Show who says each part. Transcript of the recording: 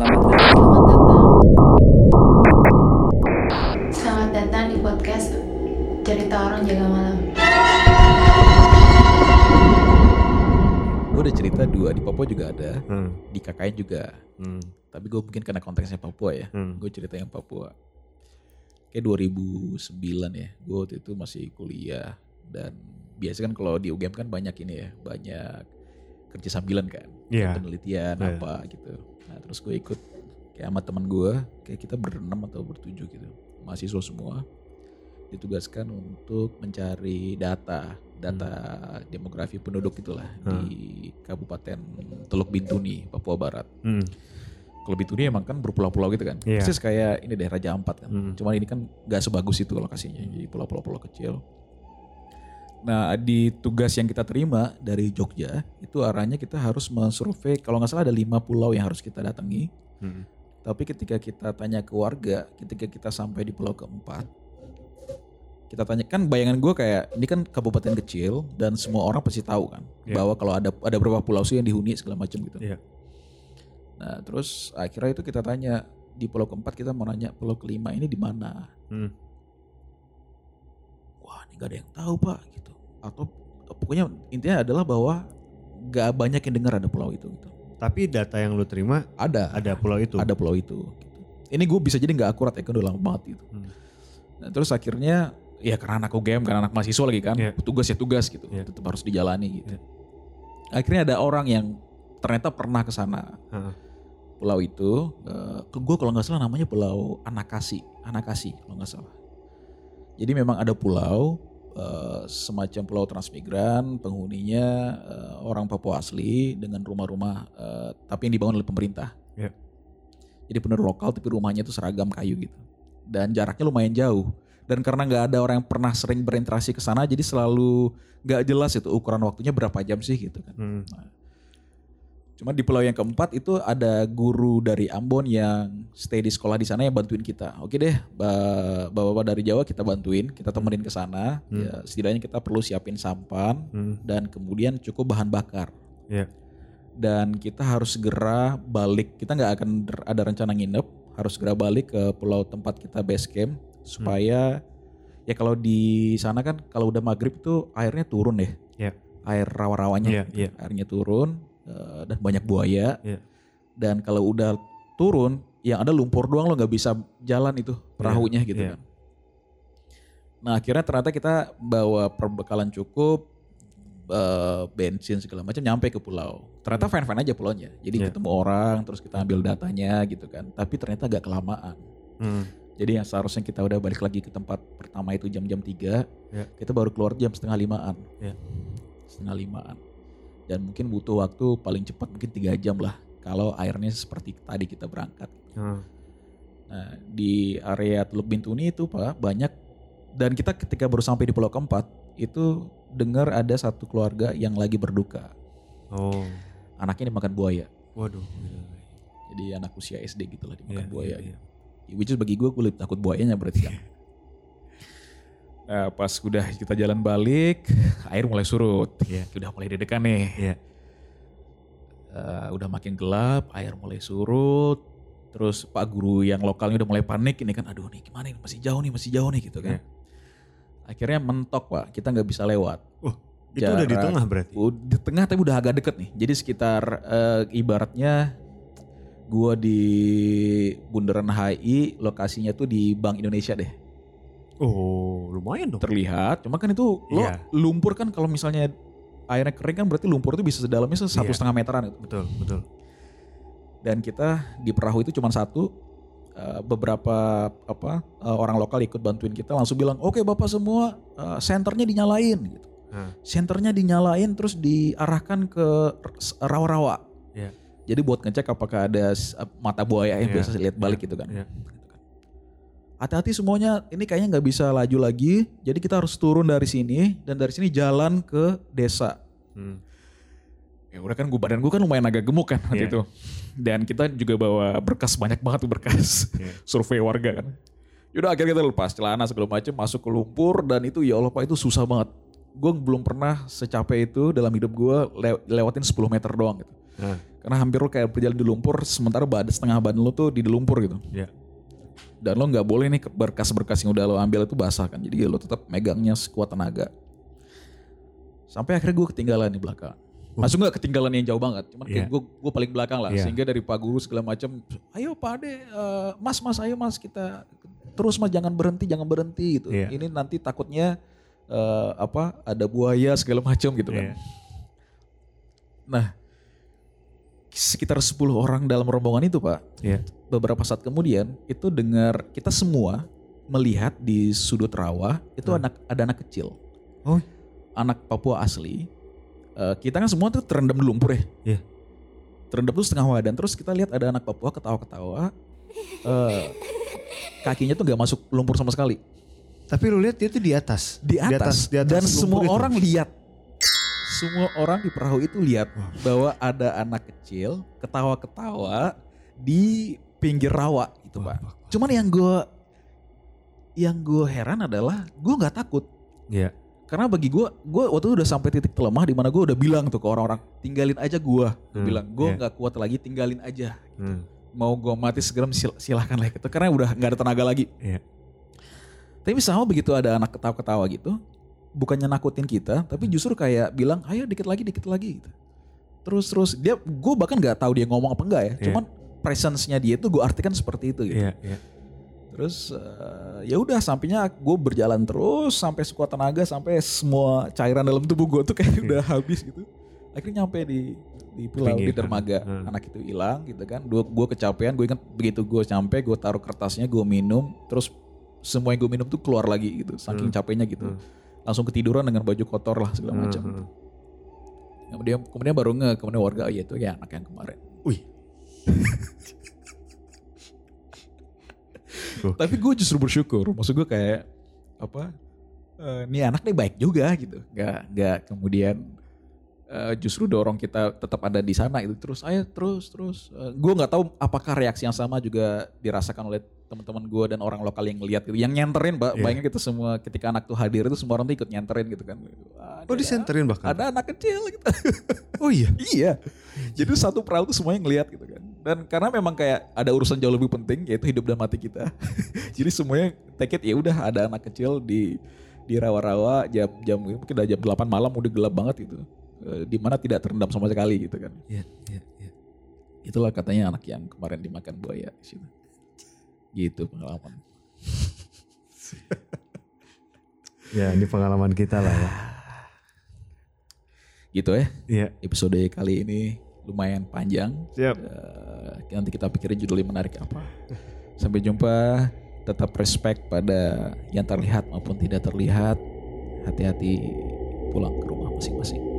Speaker 1: Selamat datang.
Speaker 2: Selamat datang.
Speaker 3: Selamat datang di podcast Cerita Orang Jaga Malam.
Speaker 1: Gue udah cerita dua di Papua juga ada,
Speaker 4: Hmm.
Speaker 1: di KKN juga.
Speaker 4: Hmm.
Speaker 1: Tapi gue mungkin karena konteksnya Papua ya.
Speaker 4: Hmm.
Speaker 1: Gue cerita yang Papua. Kayak 2009 ya. Gue waktu itu masih kuliah dan biasa kan kalau di UGM kan banyak ini ya, banyak kerja sambilan kan.
Speaker 4: Iya.
Speaker 1: Penelitian
Speaker 4: Iya.
Speaker 1: apa gitu. Nah, terus gue ikut kayak sama teman gue, kayak kita berenam atau bertujuh gitu. Mahasiswa semua ditugaskan untuk mencari data, data demografi penduduk itulah
Speaker 4: Hmm.
Speaker 1: di Kabupaten Teluk Bintuni, Papua Barat.
Speaker 4: Hmm.
Speaker 1: Kalau Bintuni emang kan berpulau-pulau gitu kan.
Speaker 4: Iya.
Speaker 1: Persis kayak ini deh Raja Ampat kan.
Speaker 4: Hmm.
Speaker 1: Cuman ini kan gak sebagus itu lokasinya. Jadi pulau-pulau kecil. Nah di tugas yang kita terima dari Jogja itu arahnya kita harus mensurvei kalau nggak salah ada lima pulau yang harus kita datangi.
Speaker 4: Hmm.
Speaker 1: Tapi ketika kita tanya ke warga, ketika kita sampai di pulau keempat, kita tanya kan bayangan gue kayak ini kan kabupaten kecil dan semua orang pasti tahu kan
Speaker 4: Iya.
Speaker 1: bahwa kalau ada ada beberapa pulau sih yang dihuni segala macam gitu.
Speaker 4: Iya.
Speaker 1: Nah terus akhirnya itu kita tanya di pulau keempat kita mau nanya pulau kelima ini di mana?
Speaker 4: Hmm.
Speaker 1: Wah ini gak ada yang tahu pak gitu. Atau pokoknya intinya adalah bahwa gak banyak yang dengar ada pulau itu. Gitu.
Speaker 4: Tapi data yang lu terima
Speaker 1: Ada,
Speaker 4: ada pulau itu.
Speaker 1: ada pulau itu. Gitu. Ini gue bisa jadi nggak akurat ya kan udah lama banget gitu.
Speaker 4: Hmm.
Speaker 1: Nah, terus akhirnya ya karena anak UGM, karena anak mahasiswa lagi kan,
Speaker 4: Iya.
Speaker 1: tugas ya tugas gitu,
Speaker 4: Iya.
Speaker 1: tetap harus dijalani gitu.
Speaker 4: Iya.
Speaker 1: Akhirnya ada orang yang ternyata pernah ke sana
Speaker 4: Heeh.
Speaker 1: pulau itu, eh, ke gue kalau nggak salah namanya Pulau Anakasi, Anakasi kalau nggak salah. Jadi memang ada pulau eh, semacam pulau transmigran, penghuninya eh, orang Papua asli dengan rumah-rumah eh, tapi yang dibangun oleh pemerintah.
Speaker 4: Iya.
Speaker 1: Jadi penduduk lokal tapi rumahnya itu seragam kayu gitu. Dan jaraknya lumayan jauh. Dan karena nggak ada orang yang pernah sering berinteraksi ke sana, jadi selalu nggak jelas itu ukuran waktunya berapa jam sih gitu kan.
Speaker 4: Hmm.
Speaker 1: Cuma di pulau yang keempat itu ada guru dari Ambon yang stay di sekolah di sana yang bantuin kita. Oke deh, ba- bapak-bapak dari Jawa kita bantuin, kita temenin ke sana.
Speaker 4: Hmm.
Speaker 1: Ya, setidaknya kita perlu siapin sampan
Speaker 4: Hmm.
Speaker 1: dan kemudian cukup bahan bakar.
Speaker 4: Iya.
Speaker 1: Dan kita harus segera balik. Kita nggak akan ada rencana nginep, harus segera balik ke pulau tempat kita base camp supaya ya kalau di sana kan kalau udah maghrib itu airnya turun deh.
Speaker 4: Iya.
Speaker 1: Air rawa-rawanya gitu.
Speaker 4: iya.
Speaker 1: airnya turun dan banyak buaya.
Speaker 4: Iya.
Speaker 1: Dan kalau udah turun, yang ada lumpur doang lo nggak bisa jalan itu perahunya gitu
Speaker 4: iya.
Speaker 1: kan. Nah akhirnya ternyata kita bawa perbekalan cukup, eh, bensin segala macam nyampe ke pulau. Ternyata fine fine aja pulaunya. Jadi
Speaker 4: Iya.
Speaker 1: ketemu orang, terus kita ambil datanya gitu kan. Tapi ternyata agak kelamaan.
Speaker 4: Hmm.
Speaker 1: Jadi yang seharusnya kita udah balik lagi ke tempat pertama itu jam-jam 3,
Speaker 4: Iya.
Speaker 1: kita baru keluar jam setengah limaan.
Speaker 4: Iya.
Speaker 1: Setengah limaan. Dan mungkin butuh waktu paling cepat mungkin tiga jam lah. Kalau airnya seperti tadi kita berangkat.
Speaker 4: Hmm.
Speaker 1: Nah di area Teluk Bintuni itu Pak banyak. Dan kita ketika baru sampai di pulau keempat itu dengar ada satu keluarga yang lagi berduka.
Speaker 4: Oh.
Speaker 1: Anaknya dimakan buaya.
Speaker 4: Waduh.
Speaker 1: Jadi anak usia SD gitu lah dimakan
Speaker 4: Iya,
Speaker 1: buaya.
Speaker 4: iya, iya.
Speaker 1: Which is bagi gue, gue lebih takut buayanya berarti kan. Nah, pas udah kita jalan balik, air mulai surut.
Speaker 4: Iya.
Speaker 1: Udah mulai dedekan nih.
Speaker 4: Iya.
Speaker 1: Eh, udah makin gelap, air mulai surut. Terus Pak Guru yang lokalnya udah mulai panik ini kan, aduh nih gimana nih, masih jauh nih, masih jauh nih gitu kan.
Speaker 4: Iya.
Speaker 1: Akhirnya mentok Pak, kita nggak bisa lewat.
Speaker 4: Itu udah di
Speaker 1: Jarak-
Speaker 4: tengah berarti.
Speaker 1: Di tengah tapi udah agak deket nih. Jadi sekitar eh, ibaratnya gua di Bundaran HI, lokasinya tuh di Bank Indonesia deh.
Speaker 4: Oh, lumayan dong.
Speaker 1: Terlihat, cuma kan itu lo
Speaker 4: Iya.
Speaker 1: lumpur kan kalau misalnya airnya kering kan berarti lumpur itu bisa sedalamnya se- satu
Speaker 4: Iya.
Speaker 1: setengah meteran.
Speaker 4: Betul, betul.
Speaker 1: Dan kita di perahu itu cuma satu. eh, beberapa apa eh, orang lokal ikut bantuin kita langsung bilang oke bapak semua eh, senternya dinyalain gitu
Speaker 4: Nah,
Speaker 1: senternya dinyalain terus diarahkan ke rawa-rawa.
Speaker 4: Iya.
Speaker 1: Jadi buat ngecek apakah ada mata buaya yang
Speaker 4: Iya,
Speaker 1: biasa lihat balik gitu kan.
Speaker 4: iya.
Speaker 1: Hati-hati semuanya, ini kayaknya nggak bisa laju lagi. Jadi kita harus turun dari sini dan dari sini jalan ke desa.
Speaker 4: hmm.
Speaker 1: Ya udah kan gue badan gue kan lumayan agak gemuk kan waktu
Speaker 4: Iya.
Speaker 1: itu. Dan kita juga bawa berkas banyak banget tuh berkas
Speaker 4: Iya.
Speaker 1: survei warga kan. Yaudah akhirnya kita lepas celana segala macam masuk ke lumpur dan itu ya Allah Pak itu susah banget. Gue belum pernah secapek itu dalam hidup gue lewatin 10 meter doang gitu.
Speaker 4: Nah,
Speaker 1: Karena hampir lo kayak berjalan di lumpur, sementara badan setengah badan lo tuh di lumpur gitu.
Speaker 4: Iya.
Speaker 1: Dan lo nggak boleh nih berkas-berkas yang udah lo ambil itu basah kan. Jadi lo tetap megangnya sekuat tenaga. Sampai akhirnya gue ketinggalan di belakang. Masuk nggak ketinggalan yang jauh banget. Cuman kayak
Speaker 4: Iya.
Speaker 1: gue gue paling belakang lah.
Speaker 4: Iya.
Speaker 1: Sehingga dari Pak Guru segala macam, ayo Pak Ade, eh, Mas Mas, ayo Mas kita terus Mas jangan berhenti, jangan berhenti gitu.
Speaker 4: Iya.
Speaker 1: Ini nanti takutnya eh, apa ada buaya segala macam gitu kan.
Speaker 4: Iya.
Speaker 1: Nah, sekitar 10 orang dalam rombongan itu Pak,
Speaker 4: Iya.
Speaker 1: beberapa saat kemudian itu dengar kita semua melihat di sudut rawa itu anak ada anak kecil,
Speaker 4: Oh,
Speaker 1: anak Papua asli. Eh, kita kan semua tuh terendam di lumpur ya.
Speaker 4: Iya.
Speaker 1: Terendam tuh setengah badan. Terus kita lihat ada anak Papua ketawa-ketawa. eh, kakinya tuh nggak masuk lumpur sama sekali.
Speaker 4: tapi lu lihat dia tuh di atas.
Speaker 1: Di atas.
Speaker 4: di atas
Speaker 1: Dan
Speaker 4: lumpur
Speaker 1: semua
Speaker 4: itu.
Speaker 1: orang lihat. Semua orang di perahu itu lihat bahwa ada anak kecil ketawa-ketawa di pinggir rawa itu pak. Cuman yang gue yang gue heran adalah gue nggak takut
Speaker 4: Iya.
Speaker 1: karena bagi gue gue waktu itu udah sampai titik telemah di mana gue udah bilang tuh ke orang-orang tinggalin aja gue
Speaker 4: Hmm,
Speaker 1: bilang gue
Speaker 4: iya.
Speaker 1: nggak kuat lagi tinggalin aja
Speaker 4: Hmm,
Speaker 1: mau gue mati segera sil- silahkan lah gitu karena udah nggak ada tenaga lagi
Speaker 4: Iya.
Speaker 1: tapi sama begitu ada anak ketawa-ketawa gitu bukannya nakutin kita tapi justru kayak bilang ayo dikit lagi dikit lagi gitu terus terus dia gue bahkan nggak tahu dia ngomong apa enggak ya
Speaker 4: Iya.
Speaker 1: cuman presence-nya dia itu gue artikan seperti itu gitu
Speaker 4: Iya, iya.
Speaker 1: Terus eh, ya udah sampainya gue berjalan terus sampai sekuat tenaga sampai semua cairan dalam tubuh gue tuh kayak udah habis gitu. Akhirnya nyampe di di pulau di
Speaker 4: Pinggir,
Speaker 1: dermaga.
Speaker 4: hmm.
Speaker 1: Anak itu hilang gitu kan. Gue gue kecapean, gue ingat begitu gue sampai gue taruh kertasnya, gue minum, terus semua yang gue minum tuh keluar lagi gitu. Saking
Speaker 4: Hmm.
Speaker 1: capeknya gitu.
Speaker 4: Hmm.
Speaker 1: Langsung ketiduran dengan baju kotor lah segala
Speaker 4: Hmm,
Speaker 1: macam.
Speaker 4: hmm.
Speaker 1: Kemudian kemudian baru nge, kemudian warga oh iya itu ya anak yang kemarin.
Speaker 4: Wih.
Speaker 1: Tapi gue justru bersyukur. Maksud gue kayak apa? eh, ini anak nih baik juga gitu. Gak gak kemudian eh, justru dorong kita tetap ada di sana itu terus ayo terus terus. gue nggak tahu apakah reaksi yang sama juga dirasakan oleh teman-teman gue dan orang lokal yang ngeliat gitu. Yang nyenterin, Mbak.
Speaker 4: Iya.
Speaker 1: Bayangin kita semua ketika anak tuh hadir itu semua orang tuh ikut nyenterin gitu kan. Ada,
Speaker 4: Oh disenterin bahkan.
Speaker 1: Ada anak kecil gitu.
Speaker 4: Oh iya.
Speaker 1: Iya. Jadi satu perahu tuh semuanya ngelihat gitu kan. Dan karena memang kayak ada urusan jauh lebih penting yaitu hidup dan mati kita. Jadi semuanya take it ya udah ada anak kecil di di rawa-rawa jam jam mungkin udah jam 8 malam udah gelap banget gitu. Eh, Di mana tidak terendam sama sekali gitu kan.
Speaker 4: Iya, iya, iya.
Speaker 1: Itulah katanya anak yang kemarin dimakan buaya di situ. Gitu pengalaman.
Speaker 4: Ya, ini pengalaman kita lah ya.
Speaker 1: Gitu ya.
Speaker 4: Iya.
Speaker 1: Episode kali ini lumayan panjang.
Speaker 4: Siap.
Speaker 1: Eh, nanti kita pikirin judulnya menarik apa. Sampai jumpa. Tetap respect pada yang terlihat maupun tidak terlihat. Hati-hati pulang ke rumah masing-masing.